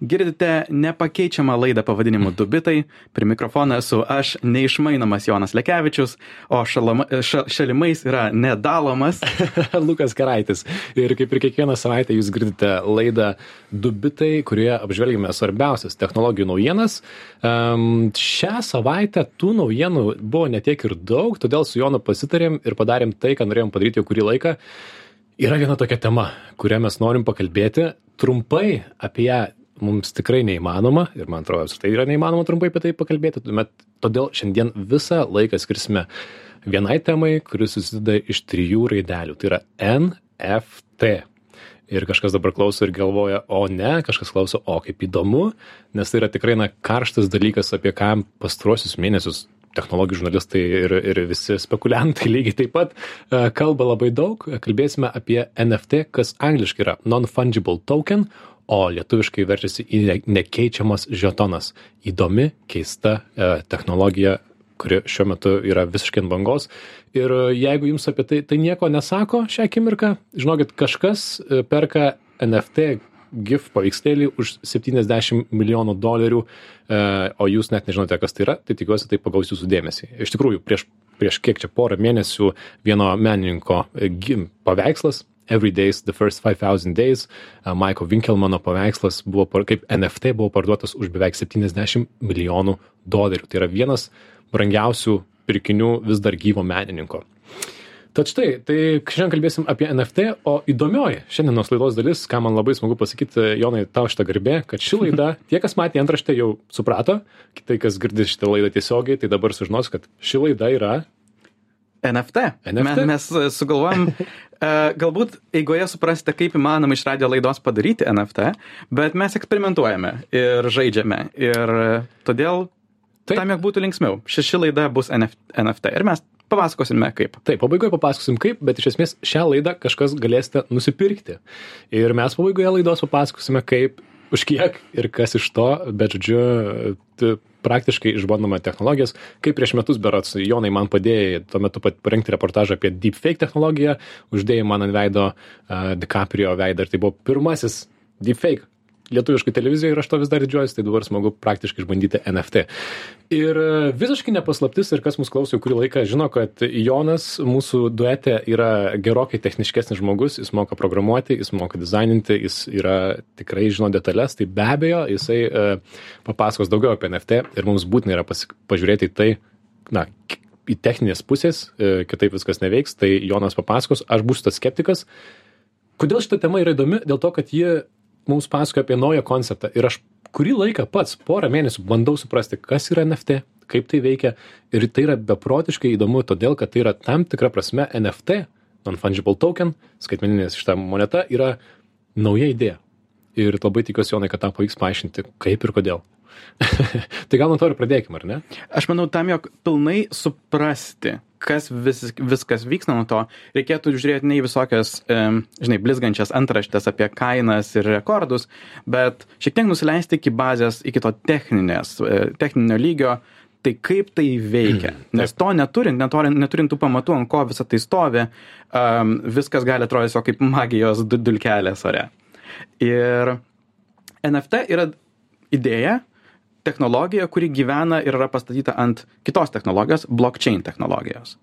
Girdite nepakeičiamą laidą pavadinimu Dubitai. Prie mikrofono esu aš, neišmainomas Jonas Lekevičius, o šalama, ša, šalimais yra nedalomas. Lukas Karaitis. Ir kaip ir kiekvieną savaitę jūs girdite laidą Dubitai, kurioje apžvelgime svarbiausias technologijų naujienas. Um, šią savaitę tų naujienų buvo netiek ir daug, todėl su Jonu pasitarėm ir padarėm tai, ką norėjom padaryti jau kurį laiką. Yra viena tokia tema, kurią mes norim pakalbėti. Trumpai apie ją mums tikrai neįmanoma ir man atrodo apskritai yra neįmanoma trumpai apie tai pakalbėti, tuomet todėl šiandien visą laiką skirsime vienai temai, kuris susideda iš trijų raidelių. Tai yra NFT. Ir kažkas dabar klauso ir galvoja, o ne, kažkas klauso, o kaip įdomu, nes tai yra tikrai na, karštas dalykas, apie ką pastruosius mėnesius technologijų žurnalistai ir, ir visi spekuliantai lygiai taip pat uh, kalba labai daug. Kalbėsime apie NFT, kas angliškai yra non-fungible token, o lietuviškai verčiasi į nekeičiamas žetonas. Įdomi, keista e, technologija, kuri šiuo metu yra visiškai ant bangos. Ir e, jeigu jums apie tai, tai nieko nesako šią akimirką, žinokit, kažkas e, perka NFT GIF paveikslėlį už 70 milijonų dolerių, e, o jūs net nežinote, kas tai yra, tai tikiuosi tai pagaus jūsų dėmesį. Iš tikrųjų, prieš, prieš kiek čia porą mėnesių vieno menininko e, paveikslas Every Days, The First 5000 Days, Maiko Winkelmano paveikslas buvo kaip NFT buvo parduotas už beveik 70 milijonų dolerių. Tai yra vienas brangiausių pirkinių vis dar gyvo menininko. Tad štai, tai šiandien kalbėsim apie NFT, o įdomioji šiandienos laidos dalis, ką man labai smagu pasakyti, Jonai, tau šitą garbę, kad ši laida, tie, kas matė antraštę, jau suprato, kitai, kas girdė šitą laidą tiesiogiai, tai dabar sužinos, kad ši laida yra NFT. NFT? Me, mes sugalvojom, galbūt eigoje suprasite, kaip įmanoma iš radio laidos padaryti NFT, bet mes eksperimentuojame ir žaidžiame. Ir todėl Taip. tam, jog būtų linksmiau, ši laida bus NFT. Ir mes papasakosime kaip. Taip, pabaigoje papasakosim kaip, bet iš esmės šią laidą kažkas galėsite nusipirkti. Ir mes pabaigoje laidos papasakosime kaip, už kiek ir kas iš to, bet žodžiu, praktiškai išbandome technologijas. Kaip prieš metus berots, Jonai man padėjai tuo metu parengti reportažą apie deepfake technologiją, uždėjai man ant veido uh, DiCaprio veidą ir tai buvo pirmasis deepfake lietuviškai televizijai ir aš to vis dar didžiuojuosi, tai dabar smagu praktiškai išbandyti NFT. Ir e, visiškai nepaslaptis ir kas mūsų klauso jau kurį laiką žino, kad Jonas mūsų duete yra gerokai techniškesnis žmogus, jis moka programuoti, jis moka dizaininti, jis yra tikrai žino detalės, tai be abejo jisai uh, papasakos daugiau apie NFT ir mums būtina yra pažiūrėti į tai, na, į techninės pusės, uh, kitaip viskas neveiks, tai Jonas papasakos, aš būsiu tas skeptikas. Kodėl šita tema yra įdomi? Dėl to, kad ji mums pasakoja apie naują konceptą ir aš kurį laiką pats porą mėnesių bandau suprasti, kas yra NFT, kaip tai veikia ir tai yra beprotiškai įdomu, todėl kad tai yra tam tikra prasme NFT, non-fungible token, skaitmeninė šita moneta yra nauja idėja. Ir labai tikiuosi, Jonai, kad tą pavyks paaiškinti, kaip ir kodėl. tai gal nuo to ir pradėkime, ar ne? Aš manau, tam, jog pilnai suprasti, kas vis, viskas vyksta nuo to, reikėtų žiūrėti ne į visokias, e, žinai, blizgančias antraštės apie kainas ir rekordus, bet šiek tiek nusileisti iki bazės, iki to techninės, e, techninio lygio, tai kaip tai veikia. Nes to neturint, neturint, neturint tų pamatų, ant ko visą tai stovi, um, viskas gali atrodyti kaip magijos dulkelės ore. Ir NFT yra idėja, technologija, kuri gyvena ir yra pastatyta ant kitos technologijos, blockchain technologijos.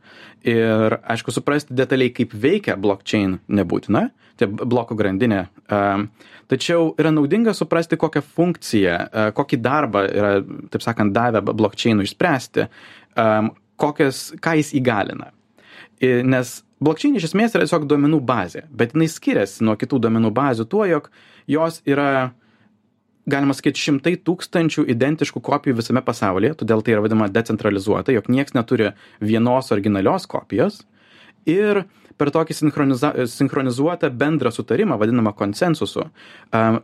Ir, aišku, suprasti detaliai, kaip veikia blockchain nebūtina, tai blokų grandinė. Tačiau yra naudinga suprasti, kokią funkciją, kokį darbą yra, taip sakant, davę blockchainų išspręsti, kokias, ką jis įgalina. Nes blockchain iš esmės yra tiesiog duomenų bazė, bet jinai skiriasi nuo kitų duomenų bazių tuo, jog jos yra galima sakyt šimtai tūkstančių identiškų kopijų visame pasaulyje todėl tai yra vadinama decentralizuota jog nieks neturi vienos originalios kopijos ir per tokį sinchronizuotą bendrą sutarimą vadinamą konsensusu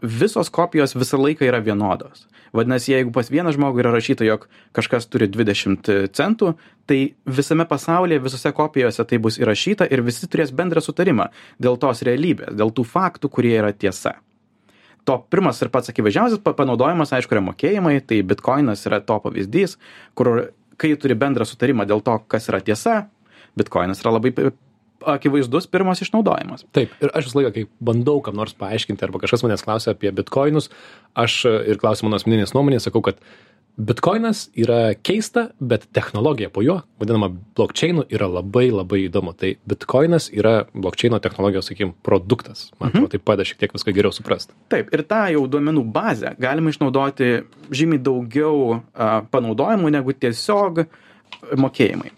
visos kopijos visą laiką yra vienodos. Vadinasi jeigu pas vieną žmogų yra rašyta jog kažkas turi dvidešimt centų tai visame pasaulyje visose kopijose tai bus įrašyta ir visi turės bendrą sutarimą dėl tos realybės dėl tų faktų kurie yra tiesa. To pirmas ir pats akivaizdžiausias pa- panaudojimas, aišku, yra mokėjimai, tai bitkoinas yra to pavyzdys, kur kai turi bendrą sutarimą dėl to, kas yra tiesa, bitkoinas yra labai akivaizdus pirmas išnaudojimas. Taip, ir aš visą laiką, kai bandau kam nors paaiškinti, arba kažkas manęs klausia apie bitkoinus, aš e, ir klausiu mano asmeninės nuomonės, sakau, kad bitkoinas yra keista, bet technologija po juo, vadinama blockchainu, yra labai labai įdomu. Tai bitkoinas yra blockchaino technologijos, sakykime, produktas. Man atrodo, tai padeda šiek tiek viską geriau suprasti. Taip, ir tą jau duomenų bazę galima išnaudoti žymiai daugiau a, panaudojimų negu tiesiog mokėjimai.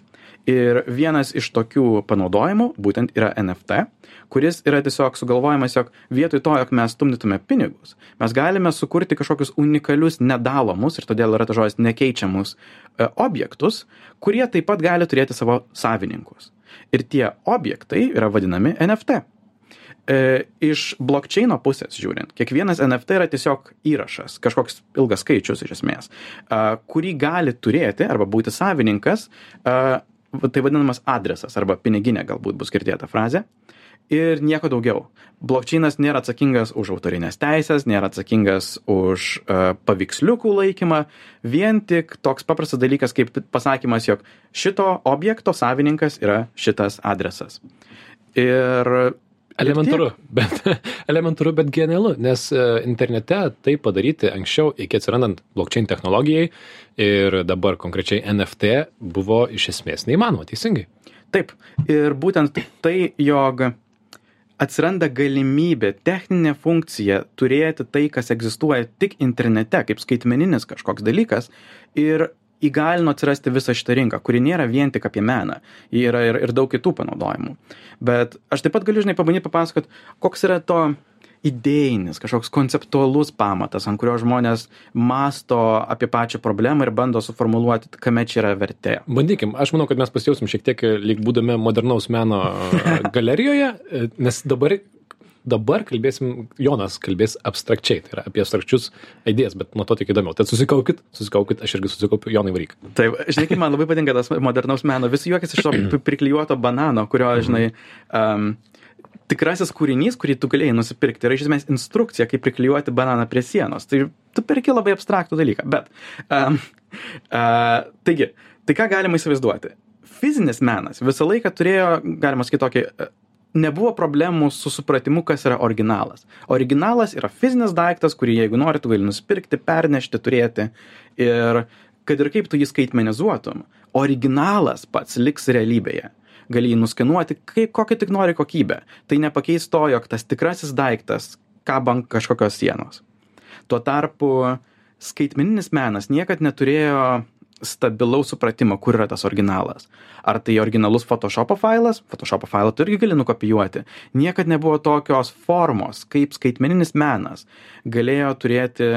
Ir vienas iš tokių panaudojimų būtent yra NFT, kuris yra tiesiog sugalvojimas, jog vietoj to, jog mes stumdytume pinigus, mes galime sukurti kažkokius unikalius nedalomus ir todėl yra ta žodis nekeičiamus e, objektus, kurie taip pat gali turėti savo savininkus. Ir tie objektai yra vadinami NFT. E, iš blockchaino pusės žiūrint, kiekvienas NFT yra tiesiog įrašas, kažkoks ilgas skaičius iš esmės, a, kurį gali turėti arba būti savininkas, va- tai vadinamas adresas arba piniginė galbūt bus girdėta frazė. Ir nieko daugiau. Blockchainas nėra atsakingas už autorinės teisės, nėra atsakingas už uh, paveiksliukų laikymą, vien tik toks paprastas dalykas kaip pasakymas, jog šito objekto savininkas yra šitas adresas. Ir Elementaru, bet, elementaru, bet genialu, nes e, internete tai padaryti anksčiau, iki atsirandant blockchain technologijai ir dabar konkrečiai NFT buvo iš esmės neįmanoma, teisingai. Taip, ir būtent tai, jog atsiranda galimybė, techninė funkcija turėti tai, kas egzistuoja tik internete, kaip skaitmeninis kažkoks dalykas ir įgalino atsirasti visą šitą rinką, kuri nėra vien tik apie meną, ji yra ir, ir daug kitų panaudojimų. Bet aš taip pat galiu, žinai, pabandyti papasakot, koks yra to idėjinis, kažkoks konceptualus pamatas, ant kurio žmonės masto apie pačią problemą ir bando suformuluoti, kame čia yra vertė. Bandykim, aš manau, kad mes pasijausim šiek tiek lyg būdami modernaus meno galerijoje, nes dabar, dabar kalbėsim, Jonas kalbės abstrakčiai, tai yra apie abstrakčius idėjas, bet nuo to tik įdomiau. Tad susikaukit, susikaukit, aš irgi susikaupiu, Jonai varyk. Taip, žinai, man labai patinka tas modernaus meno, visi juokiasi iš to pri- priklijuoto banano, kurio, žinai, um, tikrasis kūrinys, kurį tu galėjai nusipirkti, yra iš esmės instrukcija, kaip priklijuoti bananą prie sienos. Tai tu perki labai abstraktų dalyką. Bet, um, uh, taigi, tai ką galima įsivaizduoti? Fizinis menas visą laiką turėjo, galima sakyti, tokį nebuvo problemų su supratimu, kas yra originalas. Originalas yra fizinis daiktas, kurį jeigu nori, tu gali nusipirkti, pernešti, turėti. Ir kad ir kaip tu jį skaitmenizuotum, originalas pats liks realybėje. Gali jį nuskenuoti, kaip, kokią tik nori kokybę. Tai nepakeis to, jog tas tikrasis daiktas kaba ant kažkokios sienos. Tuo tarpu skaitmeninis menas niekad neturėjo stabilaus supratimo, kur yra tas originalas. Ar tai originalus Photoshopo failas, Photoshopo failą tu irgi gali nukopijuoti. Niekad nebuvo tokios formos, kaip skaitmeninis menas galėjo turėti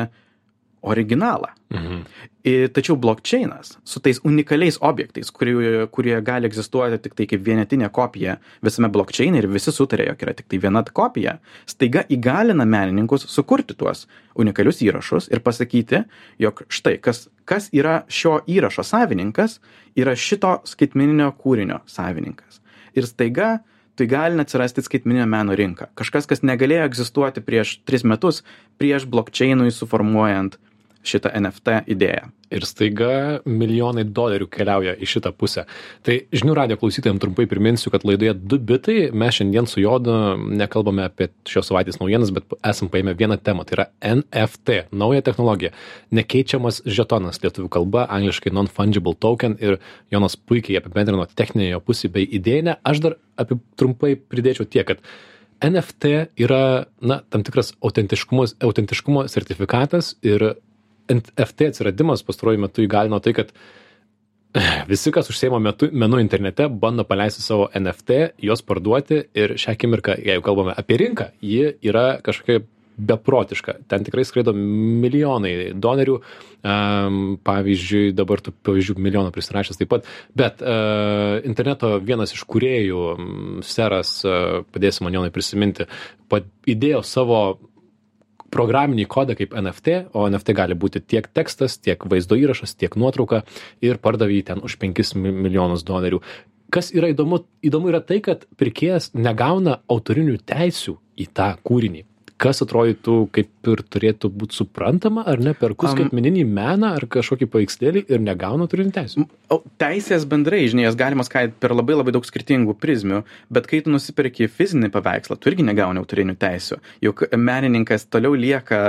originalą. Mhm. Ir, tačiau blockchainas su tais unikaliais objektais, kurie, kurie gali egzistuoti tik tai kaip vienetinė kopija visame blockchaine ir visi sutarė, jog yra tik tai viena kopija, staiga įgalina menininkus sukurti tuos unikalius įrašus ir pasakyti, jog štai, kas, kas yra šio įrašo savininkas, yra šito skaitmeninio kūrinio savininkas. Ir staiga tu įgalina atsirasti skaitmeninio meno rinką. Kažkas, kas negalėjo egzistuoti prieš tris metus, prieš blockchainui suformuojant šitą NFT idėją. Ir staiga milijonai dolerių keliauja į šitą pusę. Tai žinių radio klausytojams trumpai priminsiu, kad laidoje 2 bitai mes šiandien su Jodu nekalbame apie šios savaitės naujienas, bet esam paėmę vieną temą, tai yra NFT, nauja technologija, nekeičiamas žetonas lietuvių kalba, angliškai non-fungible token ir Jonas puikiai apibendrino techninę jo pusę bei idėją. Aš dar apie trumpai pridėčiau tiek, kad NFT yra, na, tam tikras autentiškumo, sertifikatas ir NFT atsiradimas pastaruoju metu įgalino tai, kad visi, kas užsieima metu, menu internete, bando paleisti savo NFT, juos parduoti ir šią akimirką, jeigu kalbame apie rinką, ji yra kažkokia beprotiška. Ten tikrai skraido milijonai dolerių. Um, pavyzdžiui, dabar tų pavyzdžių milijoną prisirašęs taip pat. Bet uh, interneto vienas iš kuriejų, Seras, uh, padėsim man Jonai prisiminti, įdėjo savo programinį kodą kaip NFT, o NFT gali būti tiek tekstas, tiek vaizdo įrašas, tiek nuotrauka ir pardavė jį ten už 5 mi- milijonus dolerių. Kas yra įdomu, įdomu yra tai, kad pirkėjas negauna autorinių teisių į tą kūrinį. kas atrodytų kaip ir turėtų būt suprantama ar ne perku skaitmeninį meną ar kažkokį paveikslėlį ir negaunu turinį teisę O teisės bendrai, žinai, jas galima skaidyti per labai labai daug skirtingų prizmių, bet kai tu nusipirki fizinį paveikslą, tu irgi negauni autorinių teisių. Juk menininkas toliau lieka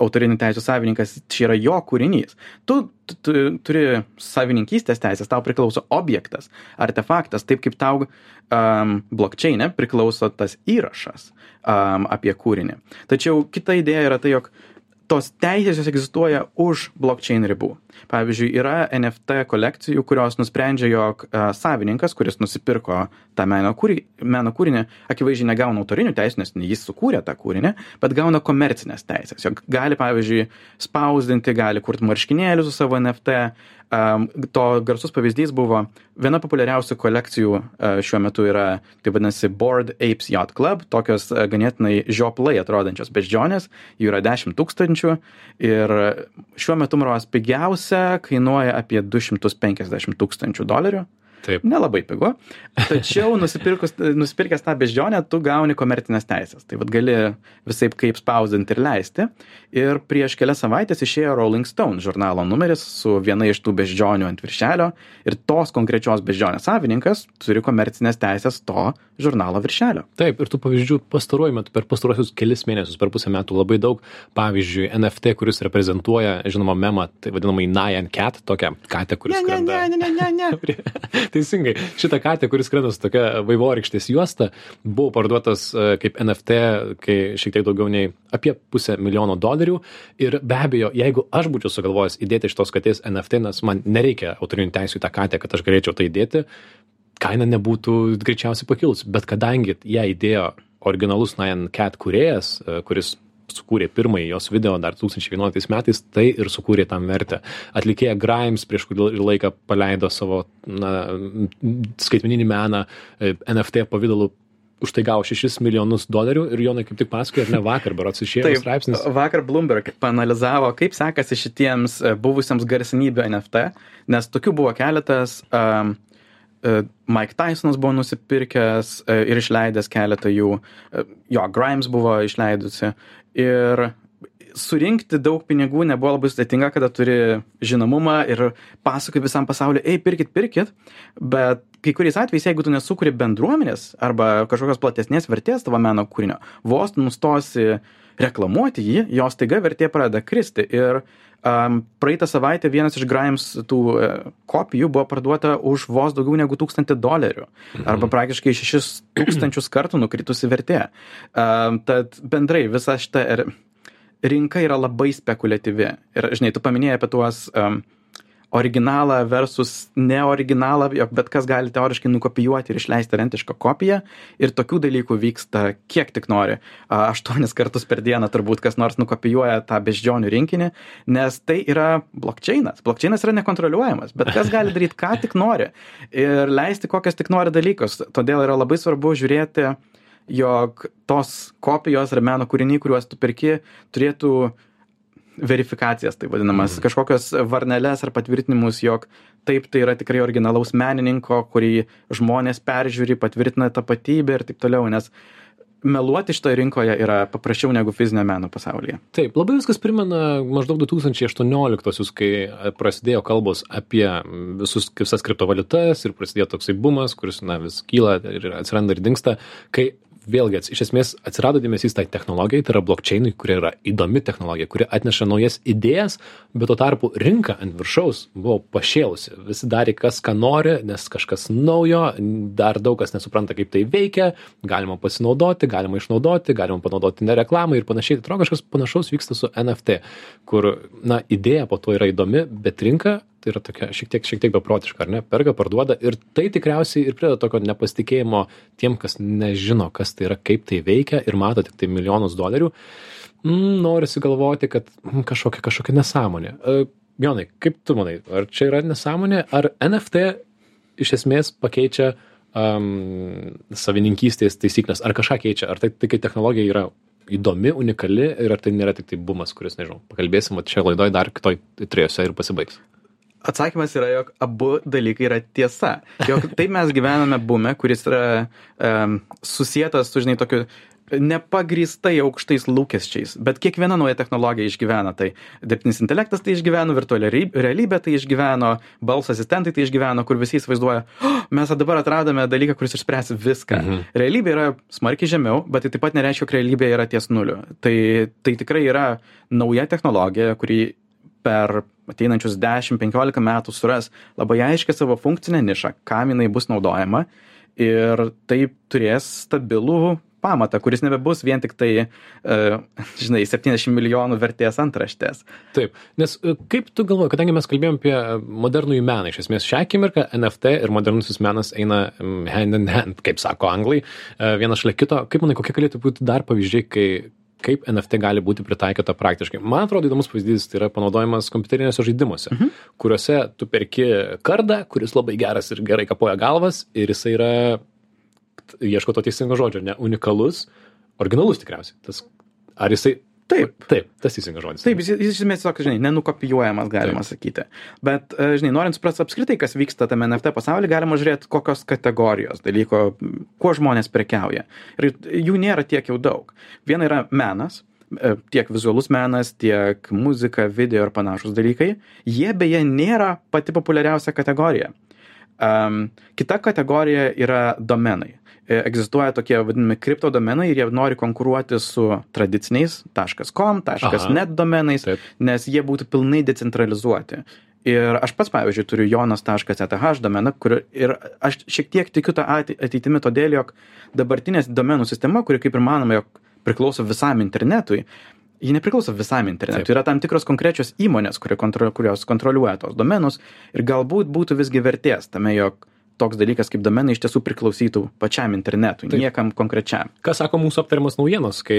autorinių teisų savininkas, čia yra jo kūrinys. Tu, tu, tu turi savininkystės teisės, tau priklauso objektas, artefaktas, taip kaip tau um, blokčiainė priklauso tas įrašas um, apie kūrinį. Tačiau kita idėja yra tai, jog tos teisės jos egzistuoja už blockchain ribų. Pavyzdžiui, yra NFT kolekcijų, kurios nusprendžia, jog uh, savininkas, kuris nusipirko tą meno, kūrį, meno kūrinį, akivaizdžiai negauna autorinių teisų, nes ne jis sukūrė tą kūrinį, bet gauna komercinės teisės. Jog gali, pavyzdžiui, spausdinti, gali kurti marškinėlius su savo NFT. Um, to garsus pavyzdys buvo viena populiariausių kolekcijų uh, šiuo metu yra, tai vadinasi, Board Apes Yacht Club, tokios uh, ganėtinai žioplai atrodančios beždžionės, jų yra 10 tūkstančių ir šiuo metu, maros, pigiausia kainuoja apie 250 tūkstančių dolerių. Taip Nelabai pigu. Tačiau nusipirkus, nusipirkęs tą beždžionę, tu gauni komercinės teisės. Tai vad gali visai kaip spausdinti ir leisti. Ir prieš kelias savaitės išėjo Rolling Stone žurnalo numeris su viena iš tų beždžionių ant viršelio. Ir tos konkrečios beždžionės savininkas turi komercinės teisės to žurnalo viršelio. Taip, ir tų pavyzdžių pastaruoju metu, per pastaruosius kelis mėnesius, per pusę metų labai daug. Pavyzdžiui, NFT, kuris reprezentuoja, žinoma, memą, tai vadinamai Nyan Cat, tokią katę, kuris Ne, ne, ne, ne, ne, ne. Teisingai, šitą katę, kuris skrenda su tokia vaivorykštės juosta, buvo parduotas e, kaip NFT, kai šiek tiek daugiau nei apie pusę milijono dolerių. Ir be abejo, jeigu aš būčiau sugalvojęs įdėti iš tos katės NFT, nes man nereikia autorinių teisų į tą katę, kad aš galėčiau tai įdėti, kaina nebūtų greičiausiai pakilus. Bet kadangi ją įdėjo originalus Nine Cat kuriejas, e, kuris sukūrė pirmąjį jos video dar 2011 metais, tai ir sukūrė tam vertę. Atlikėja Grimes prieš kurį laiką paleido savo na, skaitmeninį meną e, NFT pavydalu. Už tai gavo 6 milijonus dolerių ir Jonai kaip tik pasakoja, ar ne vakar, berots išėjo straipsnis. vakar Bloomberg panalizavo, kaip sekasi šitiems e, buvusiems garsenybių NFT, nes tokių buvo keletas. Um, Mike Tysonas buvo nusipirkęs ir išleidęs keletą jų, jo, Grimes buvo išleidusi. Ir surinkti daug pinigų nebuvo labai sudėtinga, kada turi žinomumą ir pasakai visam pasauliu, ei, pirkit, pirkit, bet kai kuriais atvejais, jeigu tu nesukuri bendruomenės arba kažkokios platesnės vertės tavo meno kūrinio, vos nustosi reklamuoti jį, jos taiga vertė pradeda kristi. Ir um, praeitą savaitę vienas iš Grimes tų uh, kopijų buvo parduota už vos daugiau negu tūkstantį dolerių. Arba praktiškai šešis tūkstančius kartų nukritusi vertė. Um, tad bendrai visa šita ir rinka yra labai spekuliatyvi. Ir, žinai, tu paminėjai apie tuos um, originalą versus neoriginalą, jog bet kas gali teoriškai nukopijuoti ir išleisti rentišką kopiją. Ir tokių dalykų vyksta kiek tik nori. Aštuonis kartus per dieną turbūt kas nors nukopijuoja tą beždžionių rinkinį, nes tai yra blokčiainas. Blokčiainas yra nekontroliuojamas, bet kas gali daryti, ką tik nori. Ir leisti kokias tik nori dalykus. Todėl yra labai svarbu žiūrėti jog tos kopijos ar meno kūriniai, kuriuos tu perki, turėtų verifikacijas, tai vadinamas, kažkokios varneles ar patvirtinimus, jog taip tai yra tikrai originalaus menininko, kurį žmonės peržiūri, patvirtina tapatybę ir taip toliau, nes meluoti šitoje rinkoje yra paprasčiau negu fizinio meno pasaulyje. Taip, labai viskas primena maždaug 2018-osius, kai prasidėjo kalbos apie visus, visas kriptovaliutas ir prasidėjo toksai bumas, kuris na, vis kyla ir atsiranda ir dinksta, kai vėlgi iš esmės atsirado dėmesys tai technologijai, tai yra blokčiainui, kuri yra įdomi technologija, kuri atneša naujas idėjas, bet tuo tarpu rinka ant viršaus buvo pašėlusi. Visi darė kas, ką nori, nes kažkas naujo, dar daug kas nesupranta, kaip tai veikia, galima pasinaudoti, galima išnaudoti, galima panaudoti ne reklamai ir panašiai. Atrodo, kažkas panašaus vyksta su NFT, kur, na, idėja po to yra įdomi, bet rinka tai yra tokia šiek tiek, šiek tiek beprotiška, ar ne? Perga, parduoda ir tai tikriausiai ir prideda tokio nepasitikėjimo tiem, kas nežino, kas tai yra, kaip tai veikia ir mato tik tai milijonus dolerių. Mm, norisi galvoti, kad mm, kažkokia, kažkokia nesąmonė. E, Jonai, kaip tu manai, ar čia yra nesąmonė, ar NFT iš esmės pakeičia um, savininkystės taisyklės, ar kažką keičia, ar tai, tai kai technologija yra įdomi, unikali ir ar tai nėra tik tai bumas, kuris, nežinau, pakalbėsim, o čia laidoje dar kitoj trijose ir pasibaigs. Atsakymas yra, jog abu dalykai yra tiesa. Jog taip mes gyvename bume, kuris yra um, susijęs su, žinai, tokiu nepagrįstai aukštais lūkesčiais. Bet kiekviena nauja technologija išgyvena tai. Dirbtinis intelektas tai išgyveno virtuali realybė tai išgyveno balso asistentai tai išgyveno kur visi įsivaizduoja "O, mes dabar atradome dalyką kuris išspręs viską. Realybė yra smarkiai žemiau bet tai taip pat nereiškia jog realybė yra ties nuliu. Tai tai tikrai yra nauja technologija kuri per ateinančius 10-15 metų suras labai aiškę savo funkcinę nišą, kam jinai bus naudojama ir tai turės stabilų pamatą, kuris nebebus vien tik tai, uh, žinai, 70 milijonų vertės antraštės. Taip, nes e, kaip tu galvoji, kadangi mes kalbėjom apie modernųjį meną, iš esmės šią akimirką NFT ir modernusis menas eina mm, hand in hand, kaip sako anglai, e, vienas šalia kito, kaip manai, kokie galėtų būti dar pavyzdžiai, kai kaip NFT gali būti pritaikyta praktiškai. Man atrodo įdomus pavyzdys tai yra panaudojimas kompiuteriniuose žaidimuose, mhm. kuriuose tu perki kardą, kuris labai geras ir gerai kapoja galvas ir jisai yra, ieško to teisingo žodžio, ne unikalus, originalus tikriausiai. Tas, ar jisai Taip. Taip, tas teisingas žodis. Taip, jis, jis iš esmės tiesiog, žinai, nenukopijuojamas, galima Taip. sakyti. Bet, e, žinai, norint suprasti apskritai, kas vyksta tame NFT pasaulyje, galima žiūrėti, kokios kategorijos dalyko, kuo žmonės prekiauja. Ir jų nėra tiek jau daug. Viena yra menas, e, tiek vizualus menas, tiek muzika, video ir panašus dalykai. Jie beje nėra pati populiariausia kategorija. Um, kita kategorija yra domenai. E, egzistuoja tokie vadinami kripto domenai ir jie nori konkuruoti su tradiciniais .com, .net domenais, Taip. nes jie būtų pilnai decentralizuoti. Ir aš pats, pavyzdžiui, turiu jonas.eth domeną, kur ir aš šiek tiek tikiu tą ateitimi todėl, jog dabartinės domenų sistema, kuri kaip ir manoma, jog priklauso visam internetui, ji nepriklauso visam internetui. Yra tam tikros konkrečios įmonės, kontro, kurios kontroliuoja tos domenus ir galbūt būtų visgi vertės tame, jog toks dalykas kaip domenai iš tiesų priklausytų pačiam internetui, Taip. niekam konkrečiam. Ką sako mūsų aptariamas naujienos, kai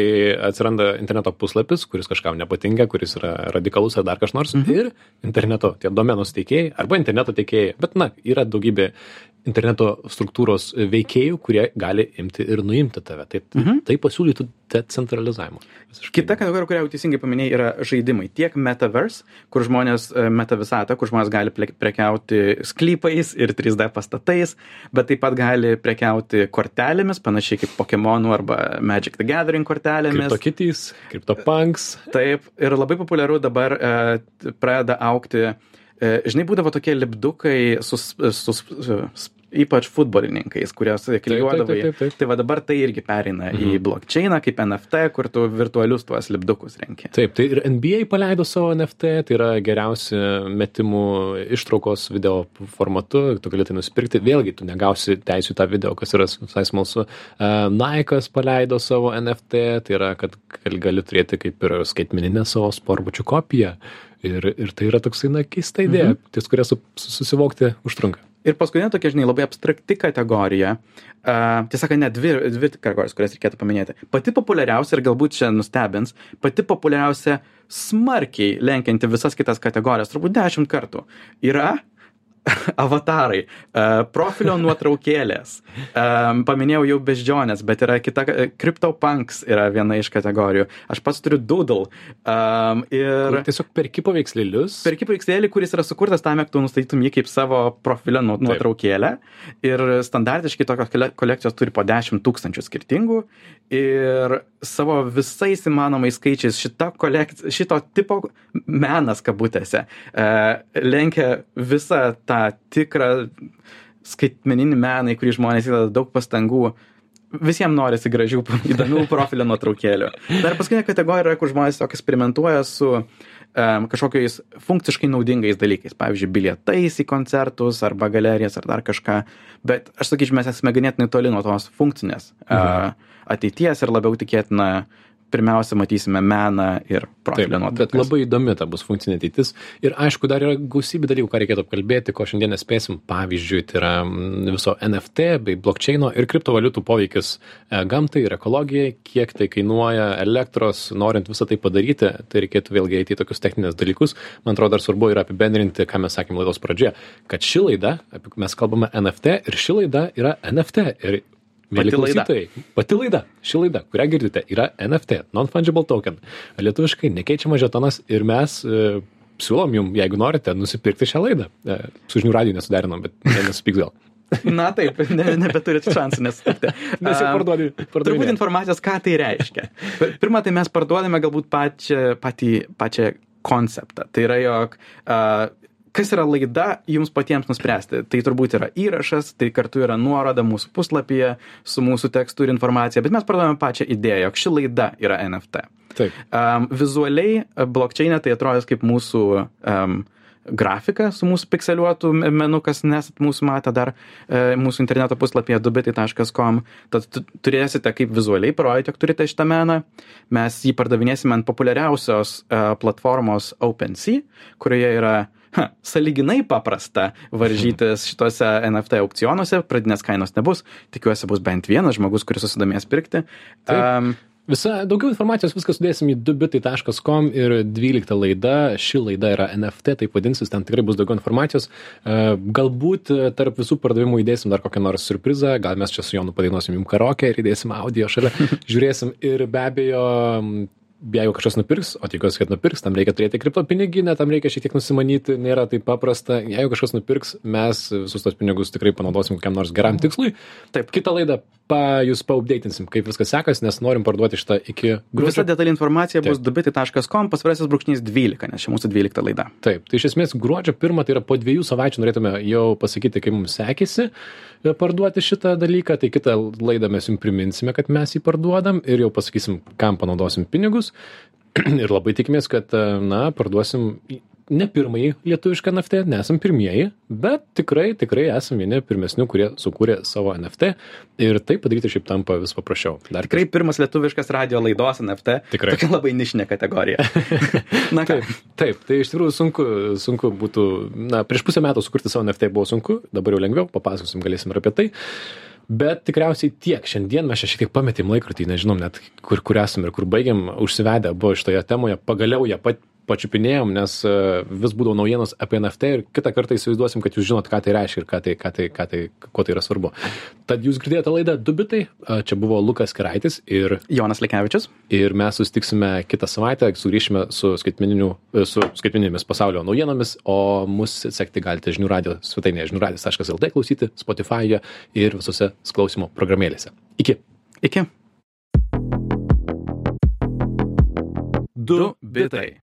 atsiranda interneto puslapis, kuris kažkam nepatinka, kuris yra radikalus ar dar kas nors, mhm. ir interneto tie domenos teikėjai arba interneto teikėjai, bet na, yra daugybė interneto struktūros veikėjų, kurie gali imti ir nuimti tave. Tai, mhm. tai pasiūlytų decentralizavimo. Kita kategorija, kurią jau teisingai paminėjai, yra žaidimai. Tiek metaverse, kur žmonės, e, metavisata, kur žmonės gali prekiauti sklypais ir 3D pastatais, bet taip pat gali prekiauti kortelėmis, panašiai kaip Pokemonų arba Magic the Gathering kortelėmis. Kryptokitys, kryptopunks. Taip, ir labai populiaru dabar e, pradeda aukti. E, žinai, būdavo tokie lipdukai su, su, s- s- ypač futbolininkais, kuriuos klijuodavai. taip, taip. Tai va dabar tai irgi pereina mhm. į blockchainą kaip NFT, kur tu virtualius tuos lipdukus renki. Taip, tai ir NBA paleido savo NFT, tai yra geriausi metimų ištraukos video formatu, tu gali tai nusipirkti, vėlgi tu negausi teisų tą video, kas yra visai smalsu. Uh, Nike'as paleido savo NFT, tai yra, kad gali, turėti kaip ir skaitmeninę savo sportbučių kopiją. Ir, ir tai yra toksai, na, keista idėja, mhm. ties kurią su- susivokti užtrunka. Ir paskutinė tokia, žinai, labai abstrakti kategorija. Uh, tiesą sakant, net dvi, dvi kategorijos, kurias reikėtų paminėti. Pati populiariausia ir galbūt čia nustebins, pati populiariausia smarkiai lenkianti visas kitas kategorijas, turbūt dešimt kartų, yra avatarai, uh, profilio nuotraukėlės. Um, paminėjau jau beždžionės, bet yra kita, CryptoPunks yra viena iš kategorijų. Aš pats turiu Doodle. Ir... Tiesiog perki paveikslėlius. perki paveikslėlį, kuris yra sukurtas tam, jog tu nustatytum jį kaip savo profilio nu- nuotraukėlę. Ir standartiškai tokios kole- kolekcijos turi po 10 tūkstančių skirtingų. Ir savo visais įmanomais skaičiais šita kolekcija, šito tipo menas kabutėse e, lenkia visą tą tikrą skaitmeninį meną, į kurį žmonės įdeda daug pastangų. Visiems norisi gražių, įdomių profilio nuotraukėlių. Dar paskutinė kategorija yra, kur žmonės tiesiog eksperimentuoja su um, kažkokiais funkciškai naudingais dalykais. Pavyzdžiui, bilietais į koncertus arba galerijas ar dar kažką. Bet aš sakyčiau, mes esame ganėtinai toli nuo tos funkcinės uh, ateities ir labiau tikėtina pirmiausia matysime meną ir profilio bet nuotraukas. labai įdomi ta bus funkcinė ateitis. Ir aišku, dar yra gausybė dalykų, ką reikėtų apkalbėti, ko šiandien nespėsim. Pavyzdžiui, tai yra mm, viso NFT bei blockchaino ir kriptovaliutų poveikis e, gamtai ir ekologijai, kiek tai kainuoja elektros, norint visą tai padaryti, tai reikėtų vėlgi eiti į tokius techninius dalykus. Man atrodo, dar svarbu yra apibendrinti, ką mes sakėme laidos pradžioje, kad ši laida, mes kalbame NFT ir ši laida yra NFT. Ir Mėly Pati laida. pati laida, ši laida, kurią girdite, yra NFT, Non-Fungible Token. Lietuviškai nekeičiamas žetonas ir mes e, siūlom jums, jeigu norite, nusipirkti šią laidą. E, su žinių radiju nesuderinom, bet ne, nesupyks gal. Na taip, ne, nebeturit šansų nesutikti. Nes jau Am, parduodi. Turbūt informacijos, ką tai reiškia. Pirmą, tai mes parduodame galbūt pačią, patį, pačią konceptą. Tai yra, jog uh, kas yra laida, jums patiems nuspręsti. Tai turbūt yra įrašas, tai kartu yra nuoroda mūsų puslapyje su mūsų tekstu ir informacija, bet mes parduodame pačią idėją, jog ši laida yra NFT. Taip. Um, vizualiai blokčiainė tai atrodys kaip mūsų um, grafika su mūsų pikseliuotų me- menu, kas nesat mūsų matę dar e, mūsų interneto puslapyje dubitai.com. Tad tu- turėsite kaip vizualiai parodyti, jog turite šitą meną. Mes jį pardavinėsime ant populiariausios e, platformos OpenSea, kurioje yra ha, saliginai paprasta varžytis šituose NFT aukcionuose. Pradinės kainos nebus. Tikiuosi bus bent vienas žmogus, kuris susidomės pirkti. Taip. Um, Visa, daugiau informacijos viską sudėsim į dubitai.com ir 12 laida, ši laida yra NFT, taip vadinsis, ten tikrai bus daugiau informacijos. Galbūt e, tarp visų pardavimų įdėsim dar kokią nors surprizą, gal mes čia su Jonu padainuosim jums karaoke ir įdėsim audio šalia, žiūrėsim ir be abejo jeigu kažkas nupirks, o tikiuosi, kad nupirks, tam reikia turėti kripto piniginę, tam reikia šiek tiek nusimanyti, nėra taip paprasta. Jeigu kažkas nupirks, mes visus tos pinigus tikrai panaudosim kokiam nors geram tikslui. Taip. Kitą laidą pa, jūs paupdatinsim, kaip viskas sekas, nes norim parduoti šitą iki Visa gruodžio. detali informacija bus Taip. dubitai.com, pasvirasis brūkšnys 12, nes čia mūsų 12 laida. Taip, tai iš esmės gruodžio pirmą, tai yra po dviejų savaičių norėtume jau pasakyti, kaip mums sekėsi e, parduoti šitą dalyką, tai kitą laidą mes jums priminsime, kad mes jį parduodam ir jau pasakysim, kam panaudosim pinigus. ir labai tikimės, kad, e, na, parduosim ne pirmąjį lietuvišką NFT, nesam pirmieji, bet tikrai, tikrai esam vieni pirmesnių, kurie sukūrė savo NFT ir tai padaryti šiaip tampa vis paprasčiau. Dar Tikrai pirmas lietuviškas radio laidos NFT. Tikrai. Tokia labai nišinė kategorija. Na ką, Taip, taip, tai iš tikrųjų sunku, sunku būtų, na, prieš pusę metų sukurti savo NFT buvo sunku, dabar jau lengviau, papasakosim, galėsim ir apie tai. Bet tikriausiai tiek. Šiandien mes čia šiek tiek pametėm laikrodį, nežinom net kur, kur esam ir kur baigiam, užsivedę buvo šitoje temoje, pagaliau ją pat, pačiupinėjom, nes e, vis būdavo naujienos apie NFT ir kitą kartą įsivaizduosim, kad jūs žinot, ką tai reiškia ir ką tai, ką tai, ką tai, kuo tai yra svarbu. Tad jūs girdėjote laidą Dubitai, e, čia buvo Lukas Keraitis ir Jonas Lekevičius. ir mes susitiksime kitą savaitę, sugrįšime su, skaitmeniniu, su skaitmeninėmis pasaulio naujienomis, o mus sekti galite žinių radio svetainėje žiniųradijas.lt klausyti, Spotify'e ir visose klausimo programėlėse. Iki. Iki. Du bitai.